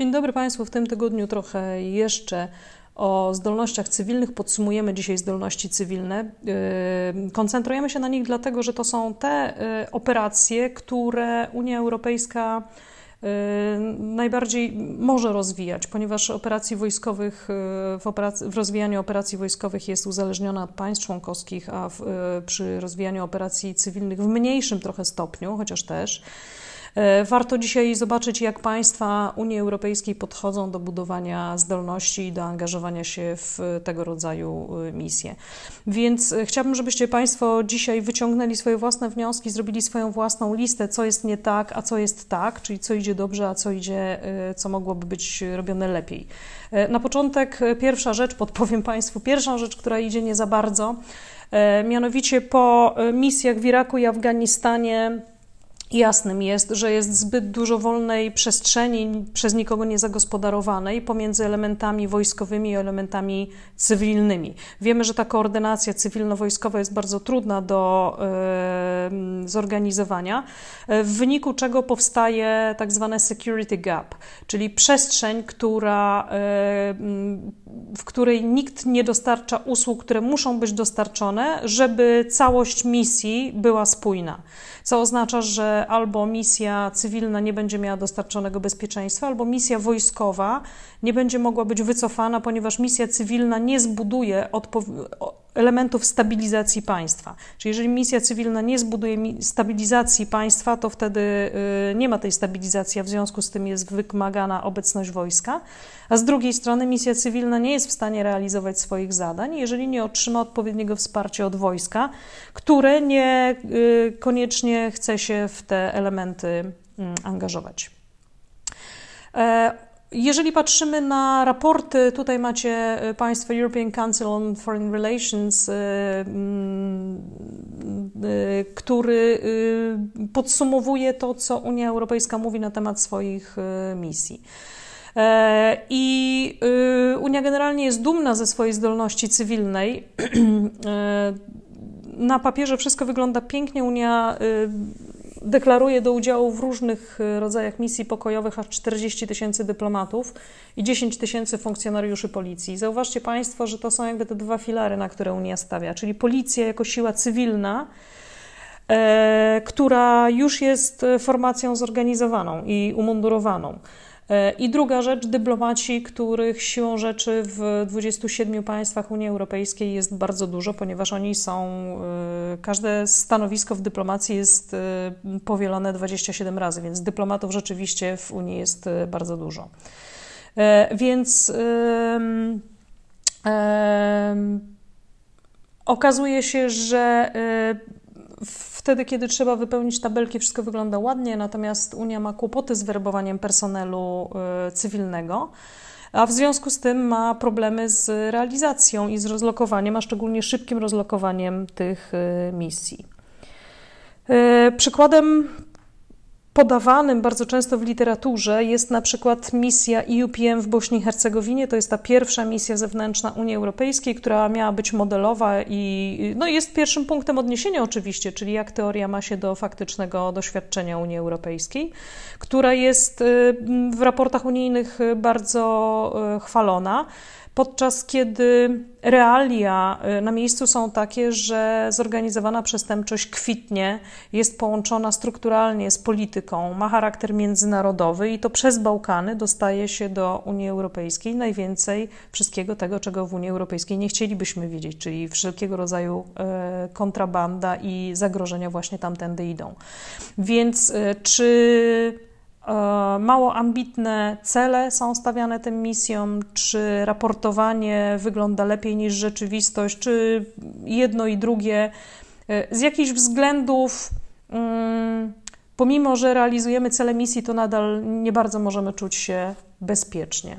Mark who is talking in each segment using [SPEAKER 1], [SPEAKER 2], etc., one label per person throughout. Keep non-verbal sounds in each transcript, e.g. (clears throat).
[SPEAKER 1] Dzień dobry Państwu. W tym tygodniu trochę jeszcze o zdolnościach cywilnych. Podsumujemy dzisiaj zdolności cywilne. Yy, koncentrujemy się na nich dlatego, że to są te yy, operacje, które Unia Europejska yy, najbardziej może rozwijać, ponieważ operacji wojskowych, w, operac- w rozwijaniu operacji wojskowych jest uzależniona od państw członkowskich, a w, przy rozwijaniu operacji cywilnych w mniejszym trochę stopniu, chociaż też. E, warto dzisiaj zobaczyć, jak państwa Unii Europejskiej podchodzą do budowania zdolności i do angażowania się w tego rodzaju e, misje. Więc e, chciałabym, żebyście Państwo dzisiaj wyciągnęli swoje własne wnioski, zrobili swoją własną listę, co jest nie tak, a co jest tak, czyli co idzie dobrze, a co idzie, co mogłoby być robione lepiej. Na początek pierwsza rzecz, podpowiem Państwu, pierwsza rzecz, która idzie nie za bardzo, mianowicie po misjach w Iraku i Afganistanie Jasnym jest, że jest zbyt dużo wolnej przestrzeni przez nikogo niezagospodarowanej pomiędzy elementami wojskowymi i elementami cywilnymi. Wiemy, że ta koordynacja cywilno-wojskowa jest bardzo trudna do y, zorganizowania, w wyniku czego powstaje tak zwane security gap, czyli przestrzeń, która, y, w której nikt nie dostarcza usług, które muszą być dostarczone, żeby całość misji była spójna co oznacza, że albo misja cywilna nie będzie miała dostarczonego bezpieczeństwa, albo misja wojskowa nie będzie mogła być wycofana, ponieważ misja cywilna nie zbuduje elementów stabilizacji państwa. Czyli jeżeli misja cywilna nie zbuduje stabilizacji państwa, to wtedy y, nie ma tej stabilizacji, a w związku z tym jest wymagana obecność wojska. A z drugiej strony misja cywilna nie jest w stanie realizować swoich zadań, jeżeli nie otrzyma odpowiedniego wsparcia od wojska, które nie y, koniecznie chce się w te elementy mm, angażować. E, jeżeli patrzymy na raporty, tutaj macie e, Państwo European Council on Foreign Relations, e, mm, e, który podsumowuje to, co Unia Europejska mówi na temat swoich misji. I Unia generalnie jest dumna ze swojej zdolności cywilnej. (clears throat) Na papierze wszystko wygląda pięknie. Unia deklaruje do udziału w różnych e, rodzajach misji pokojowych aż 40 tysięcy dyplomatów i 10 tysięcy funkcjonariuszy policji. Zauważcie Państwo, że to są jakby te dwa filary, na które Unia stawia, czyli policja jako siła cywilna, e, która już jest formacją zorganizowaną i umundurowaną. E, I druga rzecz, dyplomaci, których siłą rzeczy w 27 państwach Unii Europejskiej jest bardzo dużo, ponieważ oni są, e, każde stanowisko w dyplomacji jest e, powielone 27 razy, więc dyplomatów rzeczywiście w Unii jest bardzo dużo. Więc okazuje się, że wtedy, kiedy trzeba wypełnić tabelki, wszystko wygląda ładnie, natomiast Unia ma kłopoty z werbowaniem personelu y, cywilnego a w związku z tym ma problemy z realizacją i z rozlokowaniem, a szczególnie szybkim rozlokowaniem tych y, misji. Y, przykładem podawanym bardzo często w literaturze jest na przykład misja EUPM w Bośni i Hercegowinie. To jest ta pierwsza misja zewnętrzna Unii Europejskiej, która miała być modelowa i no, jest pierwszym punktem odniesienia oczywiście, czyli jak teoria ma się do faktycznego doświadczenia Unii Europejskiej, która jest y, w raportach unijnych bardzo y, chwalona podczas kiedy realia y, na miejscu są takie, że zorganizowana przestępczość kwitnie, jest połączona strukturalnie z polityką, ma charakter międzynarodowy i to przez Bałkany dostaje się do Unii Europejskiej najwięcej wszystkiego tego, czego w Unii Europejskiej nie chcielibyśmy widzieć, czyli wszelkiego rodzaju y, kontrabanda i zagrożenia właśnie tamtędy idą. Więc y, czy mało ambitne cele są stawiane tym misjom, czy raportowanie wygląda lepiej niż rzeczywistość, czy jedno i drugie. E, z jakichś względów, mm, pomimo że realizujemy cele misji, to nadal nie bardzo możemy czuć się bezpiecznie.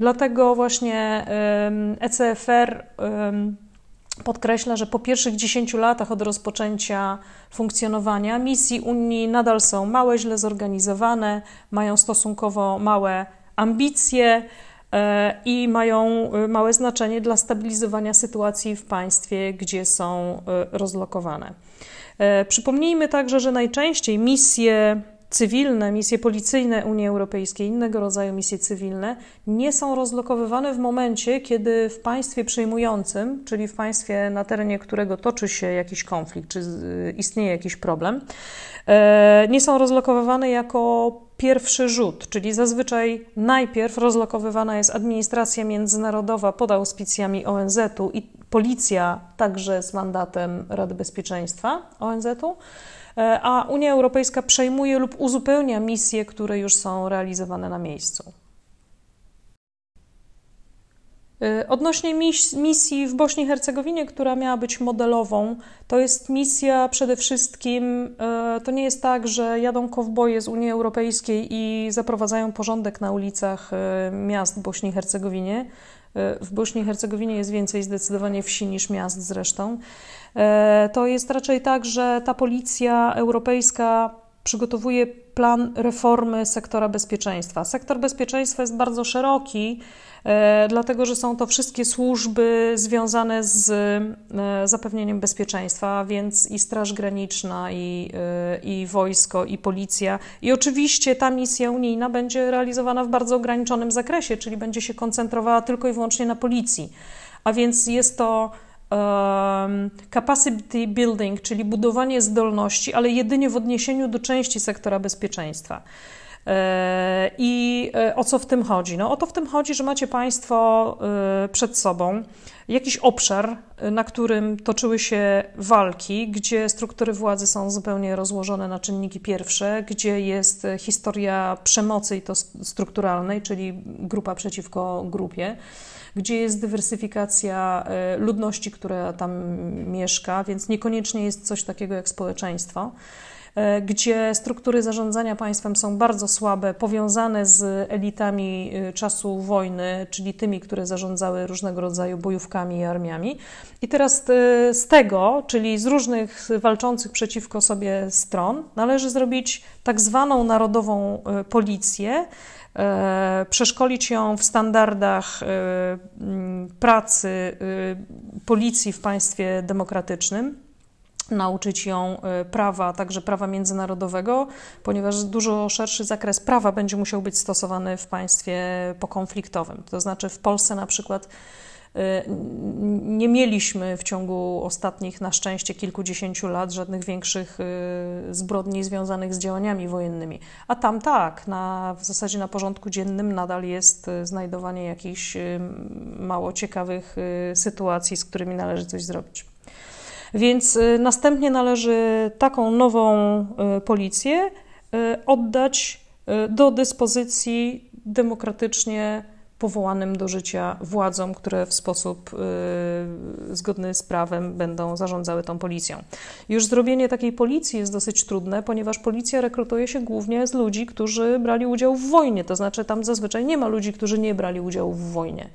[SPEAKER 1] Dlatego właśnie ECFR podkreśla, że po pierwszych 10 latach od rozpoczęcia funkcjonowania misji Unii nadal są małe, źle zorganizowane, mają stosunkowo małe ambicje e, i mają e, małe znaczenie dla stabilizowania sytuacji w państwie, gdzie są e, rozlokowane. Przypomnijmy także, że najczęściej misje cywilne, misje policyjne Unii Europejskiej, innego rodzaju misje cywilne, nie są rozlokowywane w momencie, kiedy w państwie przejmującym, czyli w państwie, na terenie którego toczy się jakiś konflikt, czy istnieje jakiś problem, e, nie są rozlokowywane jako pierwszy rzut, czyli zazwyczaj najpierw rozlokowywana jest administracja międzynarodowa pod auspicjami ONZ-u i policja także z mandatem Rady Bezpieczeństwa ONZ-u. E, a Unia Europejska przejmuje lub uzupełnia misje, które już są realizowane na miejscu. E, odnośnie misji w Bośni i Hercegowinie, która miała być modelową, to jest misja przede wszystkim, e, to nie jest tak, że jadą kowboje z Unii Europejskiej i zaprowadzają porządek na ulicach miast w Bośni i Hercegowinie. W Bośni i Hercegowinie jest więcej zdecydowanie wsi niż miast zresztą. E, to jest raczej tak, że ta policja europejska przygotowuje plan reformy sektora bezpieczeństwa. Sektor bezpieczeństwa jest bardzo szeroki, e, dlatego że są to wszystkie służby związane z e, zapewnieniem bezpieczeństwa, więc i Straż Graniczna, i, i wojsko, i policja. I oczywiście ta misja unijna będzie realizowana w bardzo ograniczonym zakresie, czyli będzie się koncentrowała tylko i wyłącznie na policji. A więc jest to capacity building, czyli budowanie zdolności, ale jedynie w odniesieniu do części sektora bezpieczeństwa. E, I e, o co w tym chodzi? No, o to w tym chodzi, że macie Państwo e, przed sobą jakiś obszar, na którym toczyły się walki, gdzie struktury władzy są zupełnie rozłożone na czynniki pierwsze, gdzie jest historia przemocy i to strukturalnej, czyli grupa przeciwko grupie gdzie jest dywersyfikacja e, ludności, która tam mieszka, więc niekoniecznie jest coś takiego jak społeczeństwo e, gdzie struktury zarządzania państwem są bardzo słabe, powiązane z elitami e, czasu wojny, czyli tymi, które zarządzały różnego rodzaju bojówkami i armiami. I teraz z tego, czyli z różnych walczących przeciwko sobie stron, należy zrobić tak zwaną narodową policję, przeszkolić ją w standardach e, pracy e, policji w państwie demokratycznym nauczyć ją prawa, także prawa międzynarodowego, ponieważ dużo szerszy zakres prawa będzie musiał być stosowany w państwie pokonfliktowym. To znaczy w Polsce na przykład nie mieliśmy w ciągu ostatnich, na szczęście, kilkudziesięciu lat żadnych większych y, zbrodni związanych z działaniami wojennymi. A tam tak, na, w zasadzie na porządku dziennym nadal jest y, znajdowanie jakichś mało ciekawych sytuacji, z którymi należy coś zrobić. Więc następnie należy taką nową policję oddać do dyspozycji demokratycznie powołanym do życia władzom, które w sposób y, zgodny z prawem będą zarządzały tą policją. Już zrobienie takiej policji jest dosyć trudne, ponieważ policja rekrutuje się głównie z ludzi, którzy brali udział w wojnie, to znaczy tam zazwyczaj nie ma ludzi, którzy nie brali udziału w wojnie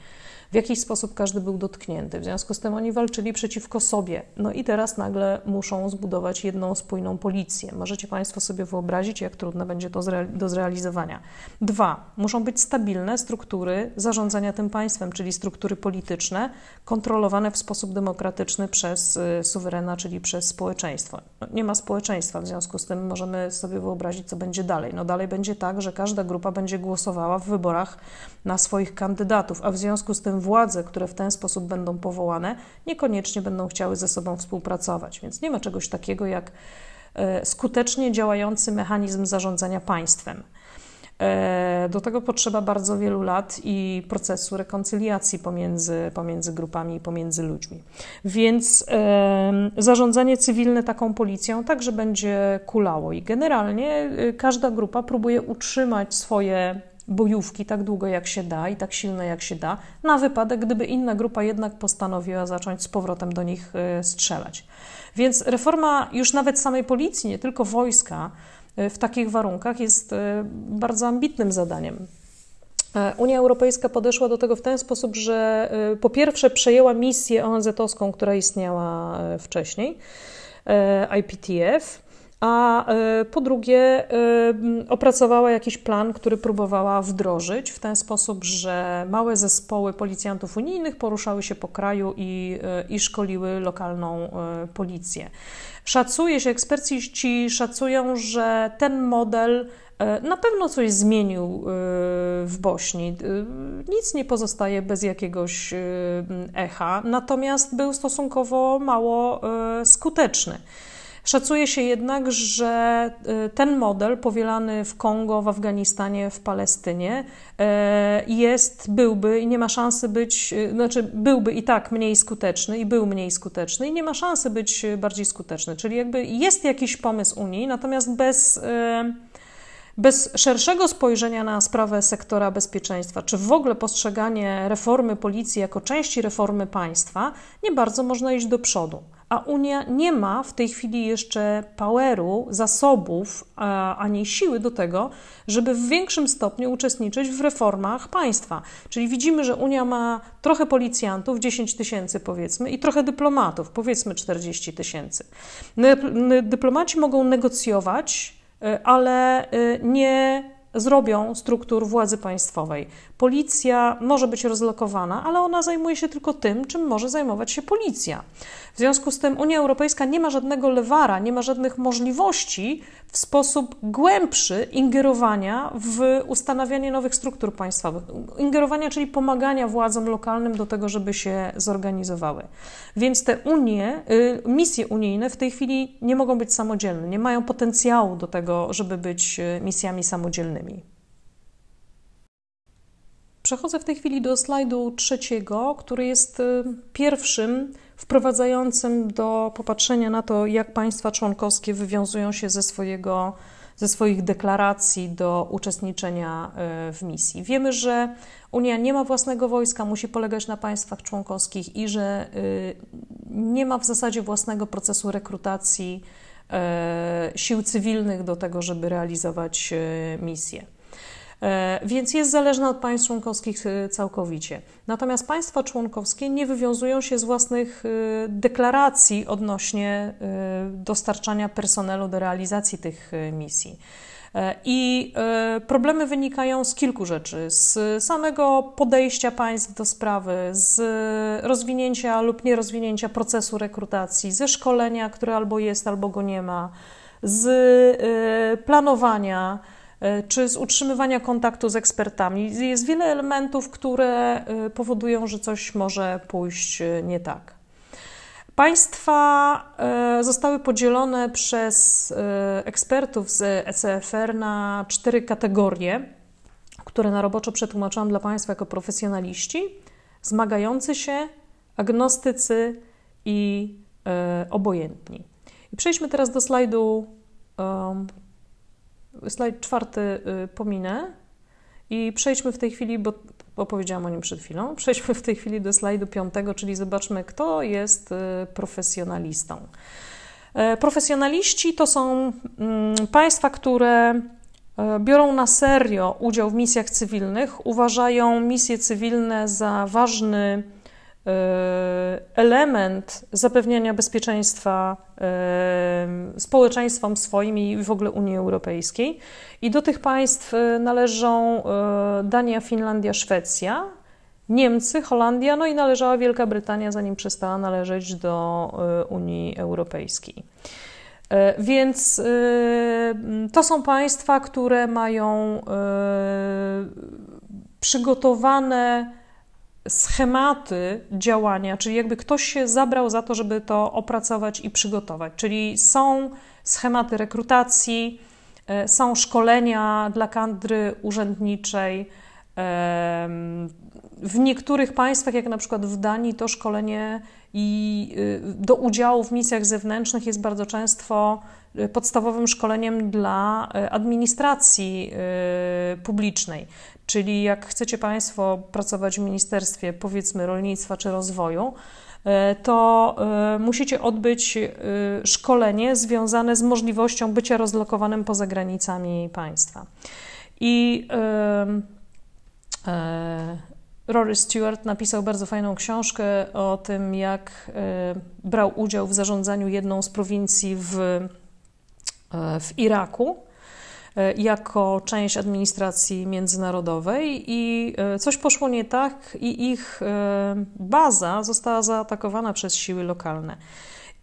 [SPEAKER 1] w jakiś sposób każdy był dotknięty. W związku z tym oni walczyli przeciwko sobie. No i teraz nagle muszą zbudować jedną spójną policję. Możecie Państwo sobie wyobrazić, jak trudne będzie to do zrealizowania. Dwa, muszą być stabilne struktury zarządzania tym państwem, czyli struktury polityczne, kontrolowane w sposób demokratyczny przez y, suwerena, czyli przez społeczeństwo. No, nie ma społeczeństwa, w związku z tym możemy sobie wyobrazić, co będzie dalej. No dalej będzie tak, że każda grupa będzie głosowała w wyborach na swoich kandydatów, a w związku z tym władze, które w ten sposób będą powołane, niekoniecznie będą chciały ze sobą współpracować. Więc nie ma czegoś takiego jak e, skutecznie działający mechanizm zarządzania państwem. E, do tego potrzeba bardzo wielu lat i procesu rekoncyliacji pomiędzy, pomiędzy grupami i pomiędzy ludźmi. Więc e, zarządzanie cywilne taką policją także będzie kulało i generalnie e, każda grupa próbuje utrzymać swoje bojówki tak długo jak się da i tak silne jak się da, na wypadek, gdyby inna grupa jednak postanowiła zacząć z powrotem do nich y, strzelać. Więc reforma już nawet samej policji, nie tylko wojska, y, w takich warunkach jest y, bardzo ambitnym zadaniem. E, Unia Europejska podeszła do tego w ten sposób, że po pierwsze przejęła misję ONZ-owską, która istniała wcześniej, e, IPTF, a po drugie opracowała jakiś plan, który próbowała wdrożyć w ten sposób, że małe zespoły policjantów unijnych poruszały się po kraju i, i szkoliły lokalną policję. Szacuje się, eksperci szacują, że ten model e, na pewno coś zmienił e, w Bośni. E, nic nie pozostaje bez jakiegoś echa, natomiast był stosunkowo mało skuteczny. Szacuje się jednak, że y, ten model powielany w Kongo, w Afganistanie, w Palestynie y, jest, byłby i nie ma szansy być, y, znaczy byłby i tak mniej skuteczny i był mniej skuteczny i nie ma szansy być bardziej skuteczny. Czyli jakby jest jakiś pomysł Unii, natomiast bez bez szerszego spojrzenia na sprawę sektora bezpieczeństwa, czy w ogóle postrzeganie reformy policji jako części reformy państwa, nie bardzo można iść do przodu a Unia nie ma w tej chwili jeszcze poweru, zasobów ani siły do tego, żeby w większym stopniu uczestniczyć w reformach państwa. Czyli widzimy, że Unia ma trochę policjantów, 10 tysięcy powiedzmy, i trochę dyplomatów, powiedzmy 40 tysięcy. Dyplomaci mogą negocjować, y, ale y, nie zrobią struktur władzy państwowej. Policja może być rozlokowana, ale ona zajmuje się tylko tym, czym może zajmować się policja. W związku z tym Unia Europejska nie ma żadnego lewara, nie ma żadnych możliwości w sposób głębszy ingerowania w ustanawianie nowych struktur państwowych. Ingerowania, czyli pomagania władzom lokalnym do tego, żeby się zorganizowały. Więc te unie, y, misje unijne w tej chwili nie mogą być samodzielne, nie mają potencjału do tego, żeby być y, misjami samodzielnymi. Przechodzę w tej chwili do slajdu trzeciego, który jest y, pierwszym wprowadzającym do popatrzenia na to, jak państwa członkowskie wywiązują się ze, swojego, ze swoich deklaracji do uczestniczenia y, w misji. Wiemy, że Unia nie ma własnego wojska, musi polegać na państwach członkowskich i że y, nie ma w zasadzie własnego procesu rekrutacji sił cywilnych do tego, żeby realizować misje. E, więc jest zależna od państw członkowskich e, całkowicie. Natomiast państwa członkowskie nie wywiązują się z własnych e, deklaracji odnośnie dostarczania personelu do realizacji tych misji. I problemy wynikają z kilku rzeczy: z samego podejścia państw do sprawy, z rozwinięcia lub nierozwinięcia procesu rekrutacji, ze szkolenia, które albo jest, albo go nie ma, z planowania. E, czy z utrzymywania kontaktu z ekspertami. Jest wiele elementów, które e, powodują, że coś może pójść e, nie tak. Państwa zostały podzielone przez ekspertów z ECFR na cztery kategorie, które na roboczo przetłumaczyłam dla Państwa jako profesjonaliści: zmagający się, agnostycy i obojętni. I przejdźmy teraz do slajdu slajd czwarty pominę i przejdźmy w tej chwili, bo opowiedziałam o nim przed chwilą, przejdźmy w tej chwili do slajdu piątego, czyli zobaczmy, kto jest y, profesjonalistą. E, profesjonaliści to są mm, państwa, które e, biorą na serio udział w misjach cywilnych, uważają misje cywilne za ważny E, element zapewniania bezpieczeństwa e, społeczeństwom swoim i w ogóle Unii Europejskiej. I do tych państw e, należą Dania, Finlandia, Szwecja, Niemcy, Holandia, no i należała Wielka Brytania, zanim przestała należeć do Unii Europejskiej. Więc to są państwa, które mają przygotowane schematy działania, czyli jakby ktoś się zabrał za to, żeby to opracować i przygotować. Czyli są schematy rekrutacji, e, są szkolenia dla kadry urzędniczej. W niektórych państwach, jak na przykład w Danii, to szkolenie i y, do udziału w misjach zewnętrznych jest bardzo często podstawowym szkoleniem dla y, administracji publicznej. Czyli jak chcecie Państwo pracować w Ministerstwie, powiedzmy, rolnictwa czy rozwoju, e, to e, musicie odbyć e, szkolenie związane z możliwością bycia rozlokowanym poza granicami państwa. I Rory Stewart napisał bardzo fajną książkę o tym, jak brał udział w zarządzaniu jedną z prowincji w w Iraku jako część administracji międzynarodowej i coś poszło nie tak i ich baza została zaatakowana przez siły lokalne.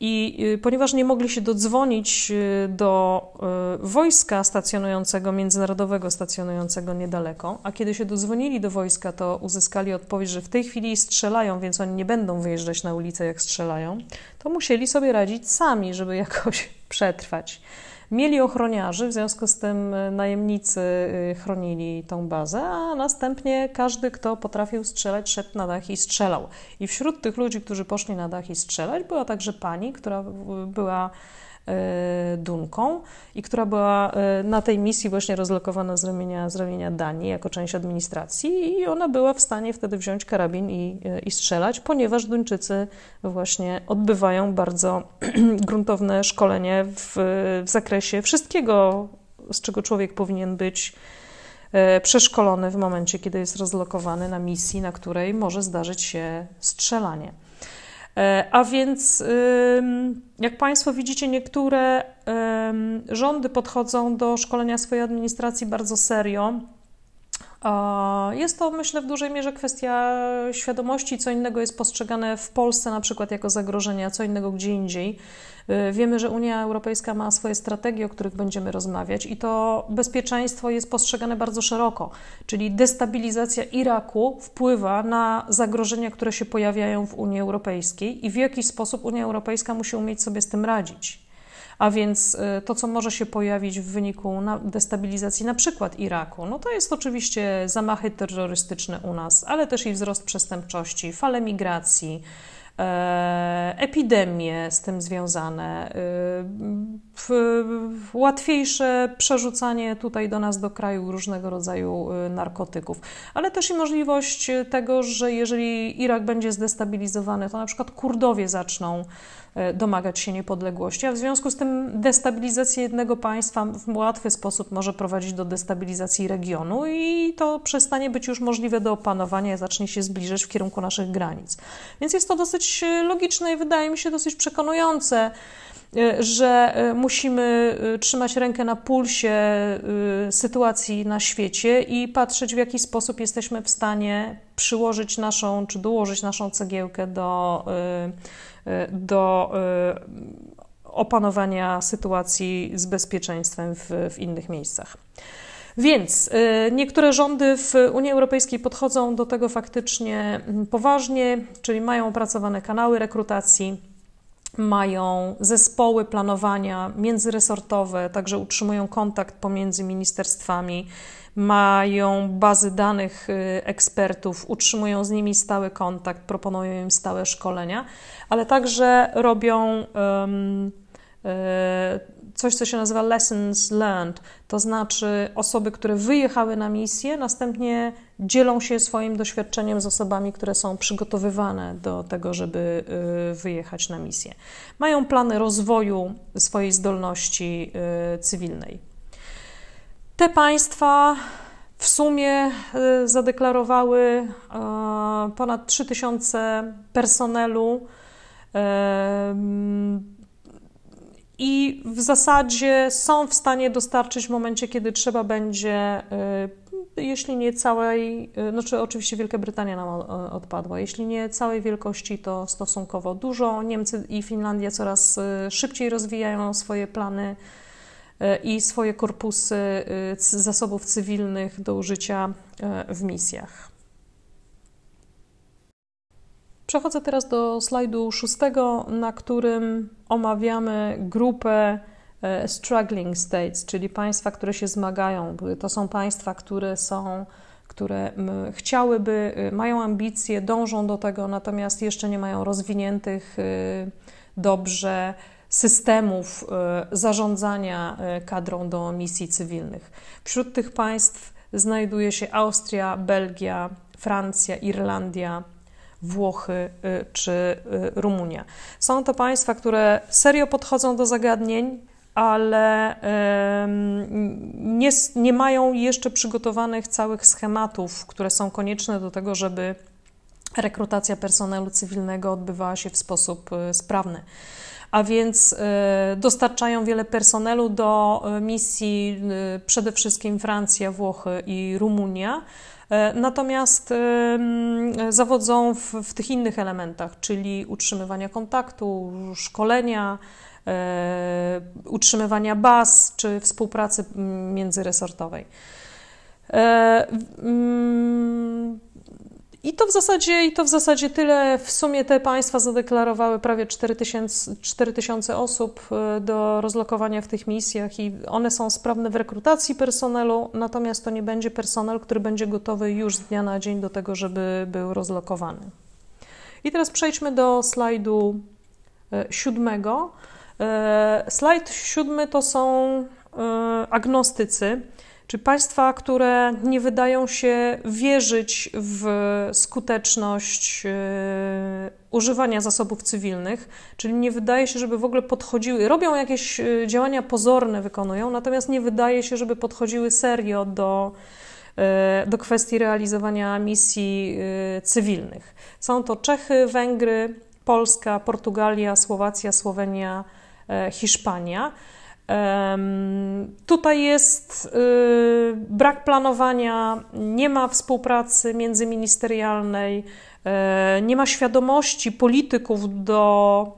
[SPEAKER 1] I ponieważ nie mogli się dodzwonić do wojska stacjonującego, międzynarodowego stacjonującego niedaleko, a kiedy się dodzwonili do wojska, to uzyskali odpowiedź, że w tej chwili strzelają, więc oni nie będą wyjeżdżać na ulicę, jak strzelają, to musieli sobie radzić sami, żeby jakoś (laughs) przetrwać. Mieli ochroniarzy, w związku z tym e, najemnicy e, chronili tą bazę, a następnie każdy, kto potrafił strzelać, szedł na dach i strzelał. I wśród tych ludzi, którzy poszli na dach i strzelać, była także pani, która była Dunką i która była e, na tej misji właśnie rozlokowana z ramienia, z ramienia Danii jako część administracji i ona była w stanie wtedy wziąć karabin i, e, i strzelać, ponieważ Duńczycy właśnie odbywają bardzo (clears throat) gruntowne szkolenie w, w zakresie wszystkiego, z czego człowiek powinien być przeszkolony w momencie, kiedy jest rozlokowany na misji, na której może zdarzyć się strzelanie. E, a więc, jak Państwo widzicie, niektóre rządy podchodzą do szkolenia swojej administracji bardzo serio. Jest to, myślę, w dużej mierze kwestia świadomości, co innego jest postrzegane w Polsce na przykład jako zagrożenie, a co innego gdzie indziej. Y, wiemy, że Unia Europejska ma swoje strategie, o których będziemy rozmawiać, i to bezpieczeństwo jest postrzegane bardzo szeroko, czyli destabilizacja Iraku wpływa na zagrożenia, które się pojawiają w Unii Europejskiej, i w jakiś sposób Unia Europejska musi umieć sobie z tym radzić. A więc y, to, co może się pojawić w wyniku destabilizacji na przykład Iraku, no to jest oczywiście zamachy terrorystyczne u nas, ale też i wzrost przestępczości, fale migracji, E, epidemie z tym związane, e, łatwiejsze przerzucanie tutaj do nas, do kraju różnego rodzaju e, narkotyków, ale też i możliwość tego, że jeżeli Irak będzie zdestabilizowany, to na przykład Kurdowie zaczną domagać się niepodległości, a w związku z tym destabilizacja jednego państwa w łatwy sposób może prowadzić do destabilizacji regionu i to przestanie być już możliwe do opanowania, zacznie się zbliżać w kierunku naszych granic. Więc jest to dosyć e, logiczne i wydaje mi się dosyć przekonujące e, że musimy trzymać rękę na pulsie sytuacji na świecie i patrzeć, w jaki sposób jesteśmy w stanie przyłożyć naszą, czy dołożyć naszą cegiełkę do do y, opanowania sytuacji z bezpieczeństwem w, w innych miejscach. Więc y, niektóre rządy w Unii Europejskiej podchodzą do tego faktycznie mm, poważnie, czyli mają opracowane kanały rekrutacji, mają zespoły planowania międzyresortowe, także utrzymują kontakt pomiędzy ministerstwami, mają bazy danych y, ekspertów, utrzymują z nimi stały kontakt, proponują im stałe szkolenia, ale także robią um, coś, co się nazywa lessons learned, to znaczy osoby, które wyjechały na misję, następnie dzielą się swoim doświadczeniem z osobami, które są przygotowywane do tego, żeby y, wyjechać na misję. Mają plany rozwoju swojej zdolności cywilnej. Te państwa w sumie e, zadeklarowały e, ponad 3000 personelu e, i w zasadzie są w stanie dostarczyć w momencie, kiedy trzeba będzie, jeśli nie całej, znaczy oczywiście Wielka Brytania nam odpadła, jeśli nie całej wielkości, to stosunkowo dużo. Niemcy i Finlandia coraz szybciej rozwijają swoje plany i swoje korpusy y, zasobów cywilnych do użycia y, w misjach. Przechodzę teraz do slajdu szóstego, na którym omawiamy grupę struggling states, czyli państwa, które się zmagają. To są państwa, które są, które chciałyby, mają ambicje, dążą do tego, natomiast jeszcze nie mają rozwiniętych dobrze systemów e, zarządzania e, kadrą do misji cywilnych. Wśród tych państw znajduje się Austria, Belgia, Francja, Irlandia, Włochy e, czy Rumunia. Są to państwa, które serio podchodzą do zagadnień, ale nie, nie mają jeszcze przygotowanych całych schematów, które są konieczne do tego, żeby rekrutacja personelu cywilnego odbywała się w sposób sprawny a więc dostarczają wiele personelu do misji przede wszystkim Francja, Włochy i Rumunia. Natomiast zawodzą w, w tych innych elementach, czyli utrzymywania kontaktu, szkolenia, utrzymywania baz czy współpracy międzyresortowej. E, I to w zasadzie, i to w zasadzie tyle. W sumie te państwa zadeklarowały prawie 4000, 4000 osób e, do rozlokowania w tych misjach i one są sprawne w rekrutacji personelu, natomiast to nie będzie personel, który będzie gotowy już z dnia na dzień do tego, żeby był rozlokowany. I teraz przejdźmy do slajdu siódmego. E, slajd siódmy to są e, agnostycy, czy państwa, które nie wydają się wierzyć w skuteczność e, używania zasobów cywilnych, czyli nie wydaje się, żeby w ogóle podchodziły, robią jakieś działania pozorne, wykonują, natomiast nie wydaje się, żeby podchodziły serio do, do kwestii realizowania misji cywilnych. Są to Czechy, Węgry, Polska, Portugalia, Słowacja, Słowenia, E, Hiszpania. Tutaj jest y, brak planowania, nie ma współpracy międzyministerialnej, e, nie ma świadomości polityków do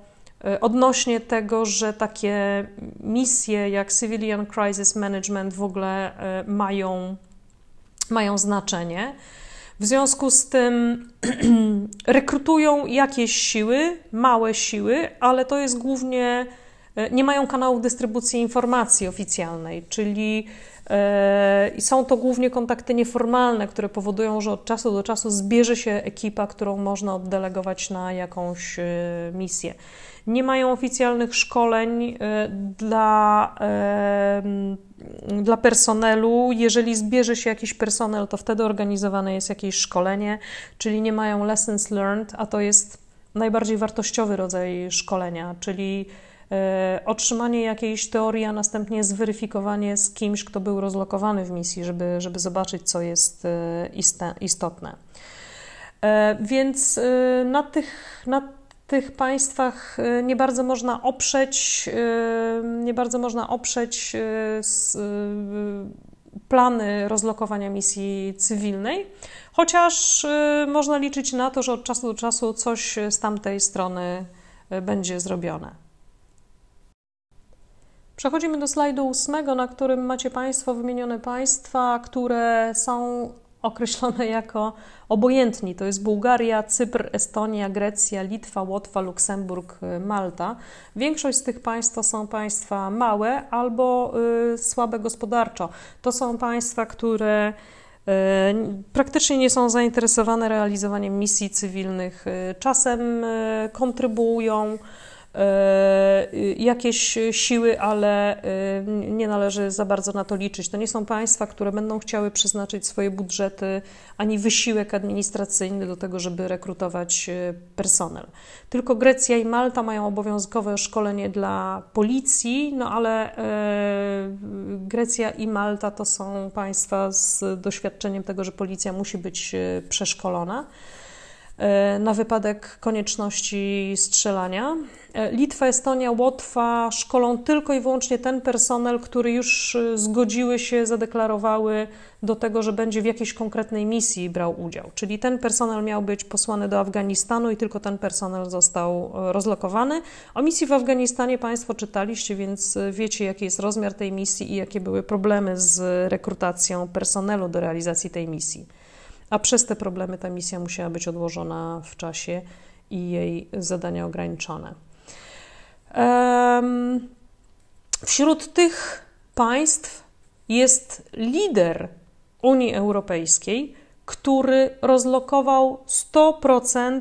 [SPEAKER 1] e, odnośnie tego, że takie misje jak Civilian Crisis Management w ogóle mają, mają znaczenie. W związku z tym (clears throat) rekrutują jakieś siły, małe siły, ale to jest głównie nie mają kanału dystrybucji informacji oficjalnej, czyli e, są to głównie kontakty nieformalne, które powodują, że od czasu do czasu zbierze się ekipa, którą można oddelegować na jakąś e, misję. Nie mają oficjalnych szkoleń dla, dla personelu. Jeżeli zbierze się jakiś personel, to wtedy organizowane jest jakieś szkolenie, czyli nie mają lessons learned, a to jest najbardziej wartościowy rodzaj szkolenia, czyli E, otrzymanie jakiejś teorii, a następnie zweryfikowanie z kimś, kto był rozlokowany w misji, żeby, żeby zobaczyć, co jest e, istotne. E, więc na tych, na tych państwach nie bardzo można oprzeć, nie bardzo można oprzeć plany rozlokowania misji cywilnej, chociaż można liczyć na to, że od czasu do czasu coś z tamtej strony będzie zrobione. Przechodzimy do slajdu ósmego, na którym macie Państwo wymienione państwa, które są (laughs) określone jako obojętni. To jest Bułgaria, Cypr, Estonia, Grecja, Litwa, Łotwa, Luksemburg, Malta. Większość z tych państw to są państwa małe albo y, słabe gospodarczo. To są państwa, które y, praktycznie nie są zainteresowane realizowaniem misji cywilnych. Y, czasem y, kontrybuują E, jakieś siły, ale e, nie należy za bardzo na to liczyć. To nie są państwa, które będą chciały przeznaczyć swoje budżety ani wysiłek administracyjny do tego, żeby rekrutować e, personel. Tylko Grecja i Malta mają obowiązkowe szkolenie dla policji, no ale Grecja i Malta to są państwa z doświadczeniem tego, że policja musi być przeszkolona. E, na wypadek konieczności strzelania. E, Litwa, Estonia, Łotwa szkolą tylko i wyłącznie ten personel, który już e, zgodziły się, zadeklarowały do tego, że będzie w jakiejś konkretnej misji brał udział. Czyli ten personel miał być posłany do Afganistanu i tylko ten personel został rozlokowany. O misji w Afganistanie Państwo czytaliście, więc wiecie, jaki jest rozmiar tej misji i jakie były problemy z rekrutacją personelu do realizacji tej misji a przez te problemy ta misja musiała być odłożona w czasie i jej zadania ograniczone. Wśród tych państw jest lider Unii Europejskiej, który rozlokował 100%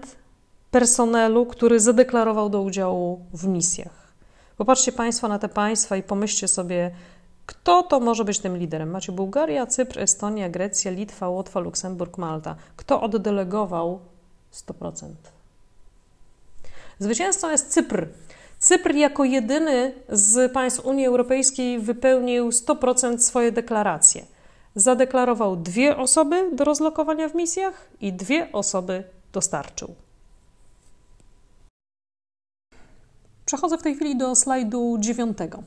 [SPEAKER 1] personelu, który zadeklarował do udziału w misjach. Popatrzcie Państwo na te państwa i pomyślcie sobie, kto to może być tym liderem? Macie Bułgaria, Cypr, Estonia, Grecja, Litwa, Łotwa, Luksemburg, Malta. Kto oddelegował 100%? Zwycięzcą jest Cypr. Cypr jako jedyny z państw Unii Europejskiej wypełnił 100% swoje deklaracje. Zadeklarował dwie osoby do rozlokowania w misjach i dwie osoby dostarczył. Przechodzę w tej chwili do slajdu dziewiątego.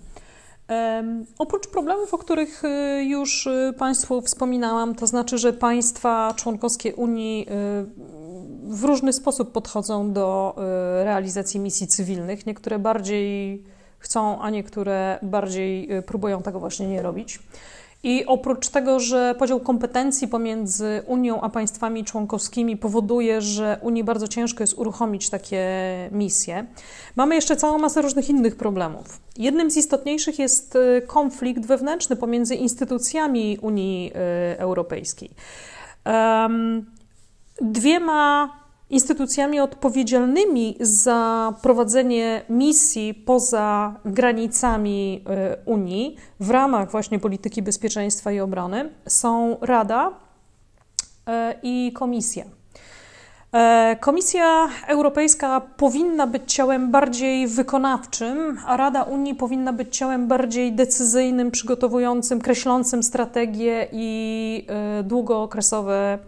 [SPEAKER 1] Oprócz problemów, o których y, już y, Państwu wspominałam, to znaczy, że państwa członkowskie Unii y, w różny sposób podchodzą do realizacji misji cywilnych. Niektóre bardziej chcą, a niektóre bardziej próbują tego właśnie nie robić. I oprócz tego, że podział kompetencji pomiędzy Unią a państwami członkowskimi powoduje, że Unii bardzo ciężko jest uruchomić takie misje, mamy jeszcze całą masę różnych innych problemów. Jednym z istotniejszych jest y, konflikt wewnętrzny pomiędzy instytucjami Unii y, Europejskiej. Dwiema instytucjami odpowiedzialnymi za prowadzenie misji poza granicami e, Unii w ramach właśnie polityki bezpieczeństwa i obrony są Rada e, i Komisja. E, Komisja Europejska powinna być ciałem bardziej wykonawczym, a Rada Unii powinna być ciałem bardziej decyzyjnym, przygotowującym, kreślącym strategie i długookresowe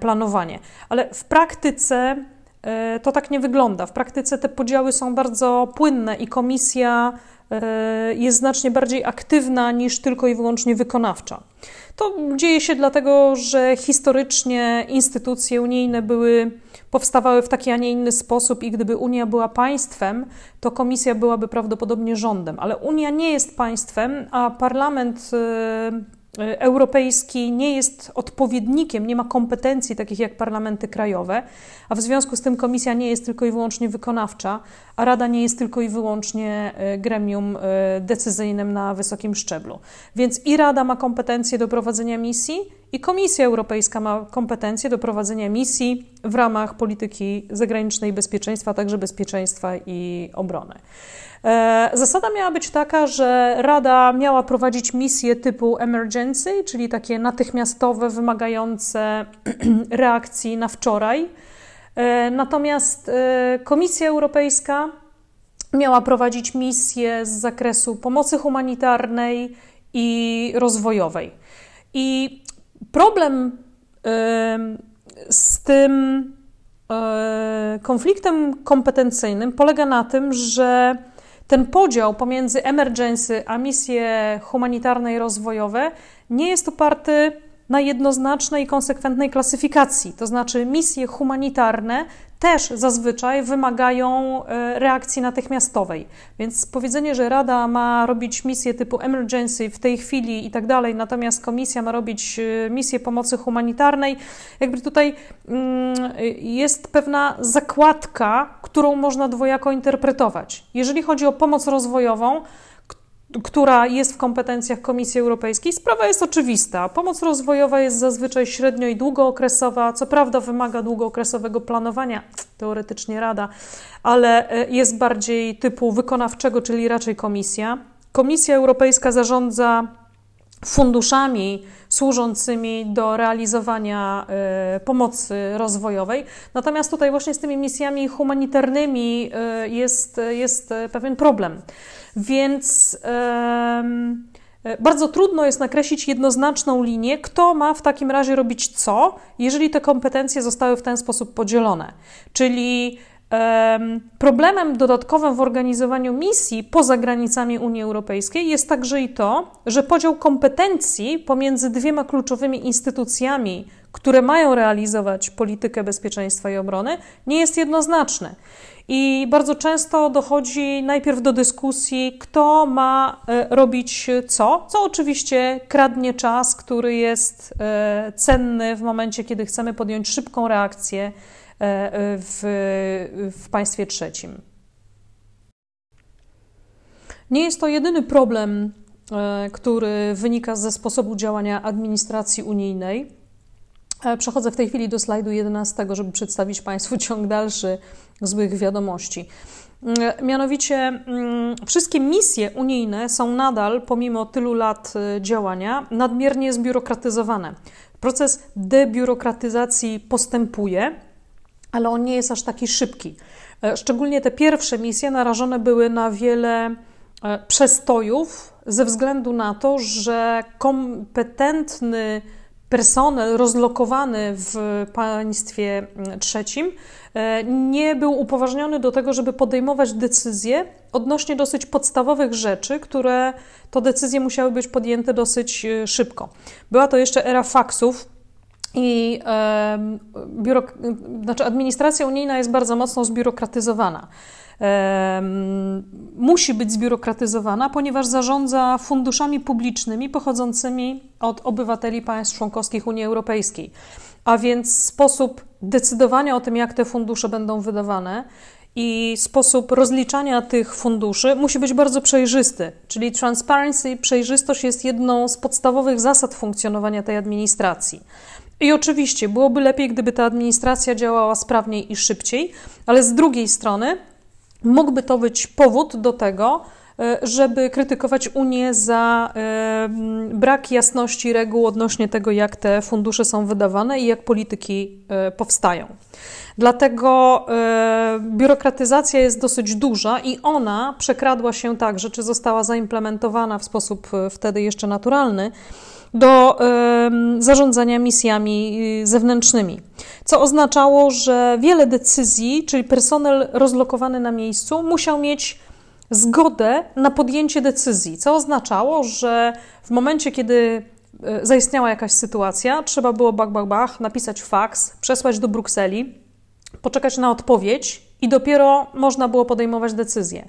[SPEAKER 1] planowanie. Ale w praktyce e, to tak nie wygląda. W praktyce te podziały są bardzo płynne i komisja e, jest znacznie bardziej aktywna niż tylko i wyłącznie wykonawcza. To dzieje się dlatego, że historycznie instytucje unijne były, powstawały w taki, a nie inny sposób i gdyby Unia była państwem, to komisja byłaby prawdopodobnie rządem. Ale Unia nie jest państwem, a parlament Y, europejski nie jest odpowiednikiem, nie ma kompetencji takich jak parlamenty krajowe, a w związku z tym komisja nie jest tylko i wyłącznie wykonawcza, a Rada nie jest tylko i wyłącznie y, gremium y, decyzyjnym na wysokim szczeblu. Więc i Rada ma kompetencje do prowadzenia misji, i Komisja Europejska ma kompetencje do prowadzenia misji w ramach polityki zagranicznej bezpieczeństwa, a także bezpieczeństwa i obrony. E, zasada miała być taka, że Rada miała prowadzić misje typu emergency, czyli takie natychmiastowe, wymagające (clears throat) reakcji na wczoraj. E, natomiast e, Komisja Europejska miała prowadzić misje z zakresu pomocy humanitarnej i rozwojowej. I problem z tym konfliktem kompetencyjnym polega na tym, że ten podział pomiędzy emergency a misje humanitarne i rozwojowe nie jest oparty na jednoznacznej i konsekwentnej klasyfikacji. To znaczy, misje humanitarne też zazwyczaj wymagają e, reakcji natychmiastowej. Więc powiedzenie, że Rada ma robić misję typu emergency w tej chwili i tak dalej, natomiast Komisja ma robić e, misję pomocy humanitarnej, jakby tutaj mm, jest pewna zakładka, którą można dwojako interpretować. Jeżeli chodzi o pomoc rozwojową, która jest w kompetencjach Komisji Europejskiej, sprawa jest oczywista. Pomoc rozwojowa jest zazwyczaj średnio i długookresowa, co prawda wymaga długookresowego planowania, teoretycznie Rada, ale e, jest bardziej typu wykonawczego, czyli raczej Komisja. Komisja Europejska zarządza funduszami służącymi do realizowania y, pomocy rozwojowej. Natomiast tutaj właśnie z tymi misjami humanitarnymi y, jest, jest pewien problem. Więc y, bardzo trudno jest nakreślić jednoznaczną linię, kto ma w takim razie robić co, jeżeli te kompetencje zostały w ten sposób podzielone. Czyli Problemem dodatkowym w organizowaniu misji poza granicami Unii Europejskiej jest także i to, że podział kompetencji pomiędzy dwiema kluczowymi instytucjami, które mają realizować politykę bezpieczeństwa i obrony, nie jest jednoznaczny. I bardzo często dochodzi najpierw do dyskusji, kto ma e, robić co, co oczywiście kradnie czas, który jest e, cenny w momencie, kiedy chcemy podjąć szybką reakcję E, w, w państwie trzecim. Nie jest to jedyny problem, który wynika ze sposobu działania administracji unijnej. E, przechodzę w tej chwili do slajdu 11, żeby przedstawić Państwu (laughs) ciąg dalszy złych wiadomości. Mianowicie, mm, wszystkie misje unijne są nadal, pomimo tylu lat działania, nadmiernie zbiurokratyzowane. Proces debiurokratyzacji postępuje ale on nie jest aż taki szybki. E, szczególnie te pierwsze misje narażone były na wiele e, przestojów ze względu na to, że kompetentny personel rozlokowany w państwie trzecim e, nie był upoważniony do tego, żeby podejmować decyzje odnośnie dosyć podstawowych rzeczy, które to decyzje musiały być podjęte dosyć e, szybko. Była to jeszcze era faksów, i e, biurok- znaczy administracja unijna jest bardzo mocno zbiurokratyzowana musi być zbiurokratyzowana, ponieważ zarządza funduszami publicznymi pochodzącymi od obywateli państw członkowskich Unii Europejskiej. A więc sposób decydowania o tym, jak te fundusze będą wydawane i sposób rozliczania tych funduszy musi być bardzo przejrzysty. Czyli transparency, przejrzystość jest jedną z podstawowych zasad funkcjonowania tej administracji. I oczywiście byłoby lepiej, gdyby ta administracja działała sprawniej i szybciej, ale z drugiej strony mógłby to być powód do tego, e, żeby krytykować Unię za e, brak jasności reguł odnośnie tego, jak te fundusze są wydawane i jak polityki e, powstają. Dlatego biurokratyzacja jest dosyć duża i ona przekradła się także, czy została zaimplementowana w sposób wtedy jeszcze naturalny, do zarządzania misjami y, zewnętrznymi. Co oznaczało, że wiele decyzji, czyli personel rozlokowany na miejscu, musiał mieć zgodę na podjęcie decyzji, co oznaczało, że w momencie, kiedy e, zaistniała jakaś sytuacja, trzeba było bach, bach, bach, napisać faks, przesłać do Brukseli, poczekać na odpowiedź i dopiero można było podejmować decyzję.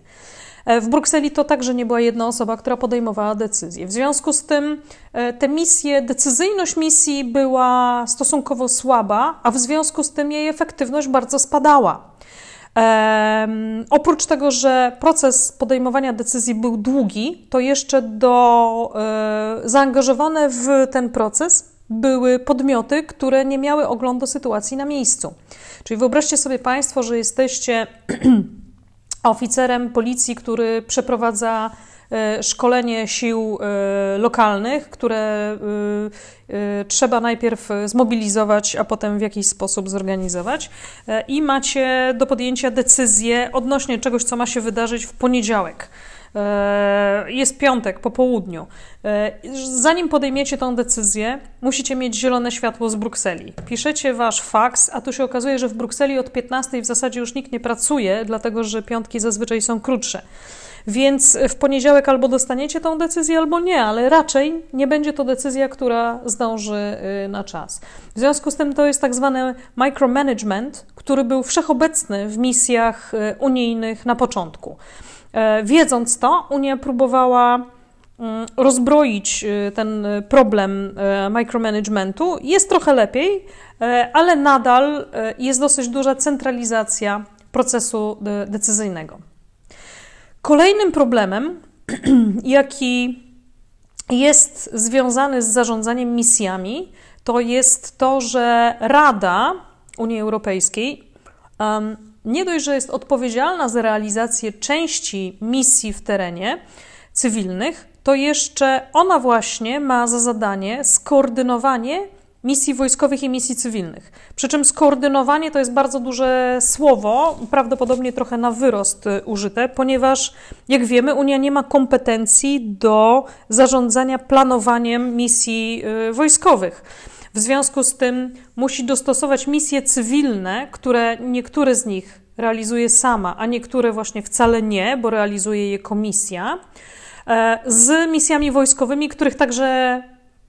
[SPEAKER 1] E, w Brukseli to także nie była jedna osoba, która podejmowała decyzje. W związku z tym e, te misje, decyzyjność misji była stosunkowo słaba, a w związku z tym jej efektywność bardzo spadała. Um, oprócz tego, że proces podejmowania decyzji był długi, to jeszcze do, e, zaangażowane w ten proces były podmioty, które nie miały oglądu sytuacji na miejscu. Czyli wyobraźcie sobie Państwo, że jesteście (clears throat) oficerem policji, który przeprowadza e, szkolenie sił e, lokalnych, które e, trzeba najpierw zmobilizować, a potem w jakiś sposób zorganizować. I macie do podjęcia decyzję odnośnie czegoś, co ma się wydarzyć w poniedziałek. E, jest piątek po południu. E, zanim podejmiecie tą decyzję, musicie mieć zielone światło z Brukseli. Piszecie wasz faks, a tu się okazuje, że w Brukseli od 15 w zasadzie już nikt nie pracuje, dlatego że piątki zazwyczaj są krótsze. Więc w poniedziałek albo dostaniecie tą decyzję, albo nie, ale raczej nie będzie to decyzja, która zdąży y, na czas. W związku z tym to jest tak zwany micromanagement, który był wszechobecny w misjach y, unijnych na początku. E, wiedząc to, Unia próbowała mm, rozbroić y, ten problem e, micromanagementu. Jest trochę lepiej, e, ale nadal jest dosyć duża centralizacja procesu decyzyjnego. Kolejnym problemem, (clears throat) jaki jest związany z zarządzaniem misjami, to jest to, że Rada Unii Europejskiej nie dość, że jest odpowiedzialna za realizację części misji w terenie cywilnych, to jeszcze ona właśnie ma za zadanie skoordynowanie misji wojskowych i misji cywilnych. Przy czym skoordynowanie to jest bardzo duże słowo, prawdopodobnie trochę na wyrost y, użyte, ponieważ, jak wiemy, Unia nie ma kompetencji do zarządzania planowaniem misji y, wojskowych. W związku z tym musi dostosować misje cywilne, które niektóre z nich realizuje sama, a niektóre właśnie wcale nie, bo realizuje je komisja, e, z misjami wojskowymi, których także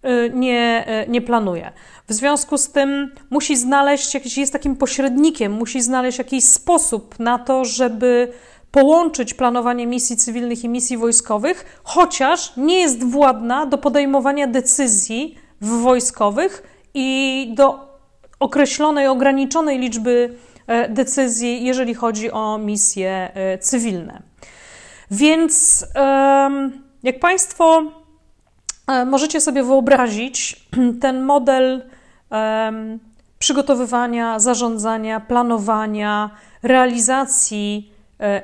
[SPEAKER 1] e, nie, e, nie planuje. W związku z tym musi znaleźć jakiś, jest takim pośrednikiem, musi znaleźć jakiś sposób na to, żeby połączyć planowanie misji cywilnych i misji wojskowych, chociaż nie jest władna do podejmowania decyzji w wojskowych i do określonej, ograniczonej liczby e, decyzji, jeżeli chodzi o misje e, cywilne. Więc, jak Państwo e, możecie sobie wyobrazić, (clears throat) ten model przygotowywania, zarządzania, planowania, realizacji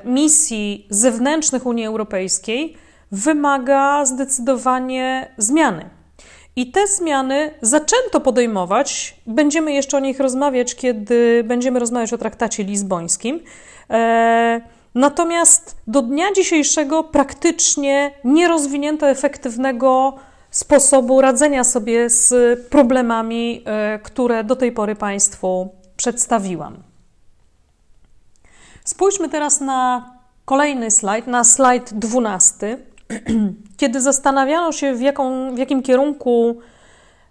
[SPEAKER 1] misji zewnętrznych Unii Europejskiej wymaga zdecydowanie zmiany. I te zmiany zaczęto podejmować. Będziemy jeszcze o nich rozmawiać, kiedy będziemy rozmawiać o traktacie lizbońskim. E, natomiast do dnia dzisiejszego praktycznie nie rozwinięto efektywnego sposobu radzenia sobie z problemami, które do tej pory Państwu przedstawiłam. Spójrzmy teraz na kolejny slajd, na slajd 12. (clears throat) Kiedy zastanawiano się, w, jaką, w jakim kierunku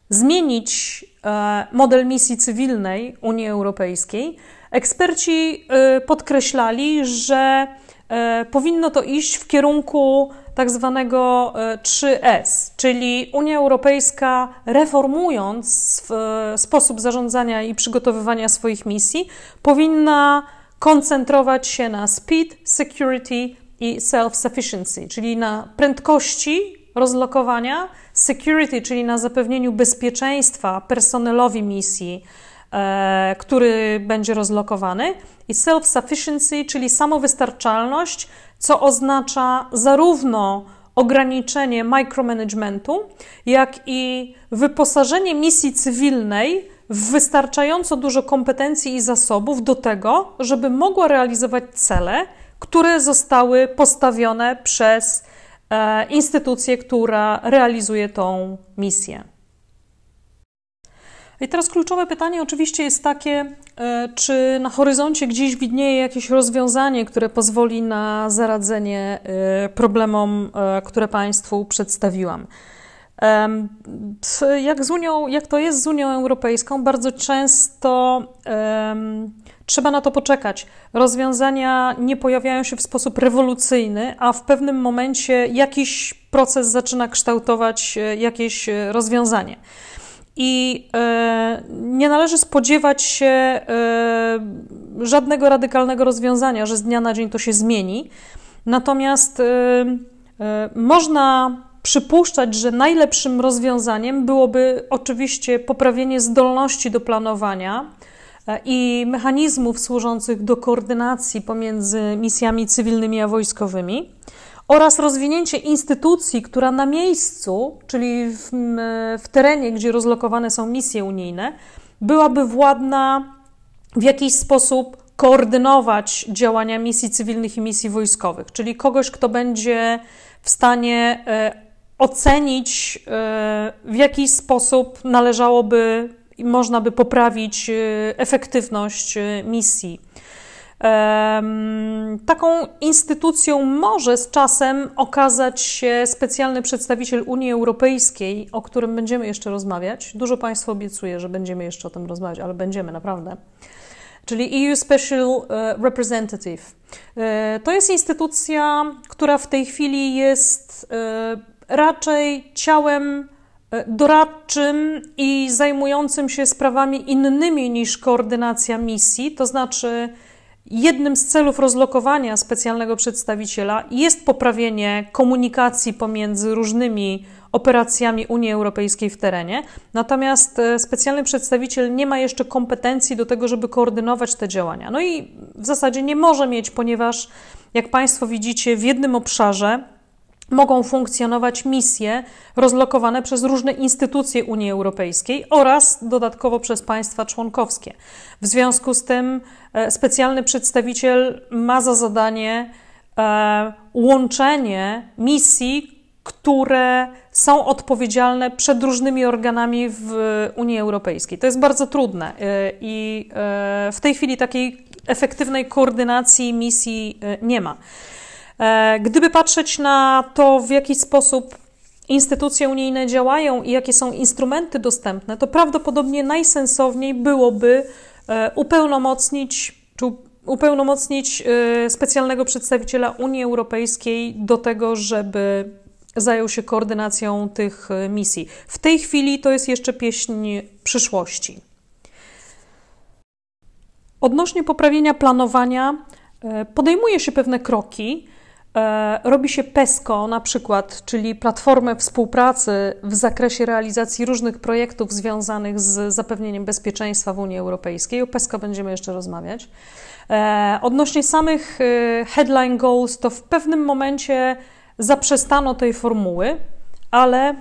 [SPEAKER 1] zmienić e, model misji cywilnej Unii Europejskiej, eksperci e, podkreślali, że e, powinno to iść w kierunku tak zwanego 3S, czyli Unia Europejska reformując sposób zarządzania i przygotowywania swoich misji, powinna koncentrować się na speed, security i self-sufficiency, czyli na prędkości rozlokowania, security, czyli na zapewnieniu bezpieczeństwa personelowi misji, e, który będzie rozlokowany, i self-sufficiency, czyli samowystarczalność, co oznacza zarówno ograniczenie micromanagementu, jak i wyposażenie misji cywilnej w wystarczająco dużo kompetencji i zasobów do tego, żeby mogła realizować cele, które zostały postawione przez e, instytucję, która realizuje tą misję. I teraz kluczowe pytanie oczywiście jest takie, e, czy na horyzoncie gdzieś widnieje jakieś rozwiązanie, które pozwoli na zaradzenie e, problemom, które Państwu przedstawiłam. Jak, z Unią, jak to jest z Unią Europejską, bardzo często trzeba na to poczekać. Rozwiązania nie pojawiają się w sposób rewolucyjny, a w pewnym momencie jakiś proces zaczyna kształtować e, jakieś e, rozwiązanie. I e, nie należy spodziewać się e, żadnego radykalnego rozwiązania, że z dnia na dzień to się zmieni. Natomiast e, e można przypuszczać, że najlepszym rozwiązaniem byłoby oczywiście poprawienie zdolności do planowania i mechanizmów służących do koordynacji pomiędzy misjami cywilnymi a wojskowymi oraz rozwinięcie instytucji, która na miejscu, czyli w, w terenie, gdzie rozlokowane są misje unijne, byłaby władna w jakiś sposób koordynować działania misji cywilnych i misji wojskowych, czyli kogoś, kto będzie w stanie e, ocenić, e, w jaki sposób należałoby można by poprawić e, efektywność e, misji. Taką instytucją może z czasem okazać się specjalny przedstawiciel Unii Europejskiej, o którym będziemy jeszcze rozmawiać. Dużo Państwu obiecuję, że będziemy jeszcze o tym rozmawiać, ale będziemy naprawdę. Czyli EU Special Representative. To jest instytucja, która w tej chwili jest raczej ciałem e, doradczym i zajmującym się sprawami innymi niż koordynacja misji, to znaczy jednym z celów rozlokowania specjalnego przedstawiciela jest poprawienie komunikacji pomiędzy różnymi operacjami Unii Europejskiej w terenie. Natomiast e, specjalny przedstawiciel nie ma jeszcze kompetencji do tego, żeby koordynować te działania. No i w zasadzie nie może mieć, ponieważ jak Państwo widzicie, w jednym obszarze mogą funkcjonować misje rozlokowane przez różne instytucje Unii Europejskiej oraz dodatkowo przez państwa członkowskie. W związku z tym e, specjalny przedstawiciel ma za zadanie e, łączenie misji, które są odpowiedzialne przed różnymi organami w Unii Europejskiej. To jest bardzo trudne e, i w tej chwili takiej efektywnej koordynacji misji nie ma. E, gdyby patrzeć na to, w jaki sposób instytucje unijne działają i jakie są instrumenty dostępne, to prawdopodobnie najsensowniej byłoby e, upełnomocnić, czy upełnomocnić e, specjalnego przedstawiciela Unii Europejskiej do tego, żeby zajął się koordynacją tych misji. W tej chwili to jest jeszcze pieśń przyszłości. Odnośnie poprawienia planowania, podejmuje się pewne kroki. E, robi się PESCO na przykład, czyli platformę współpracy w zakresie realizacji różnych projektów związanych z zapewnieniem bezpieczeństwa w Unii Europejskiej. O PESCO będziemy jeszcze rozmawiać. E, odnośnie samych e, headline goals, to w pewnym momencie zaprzestano tej formuły, ale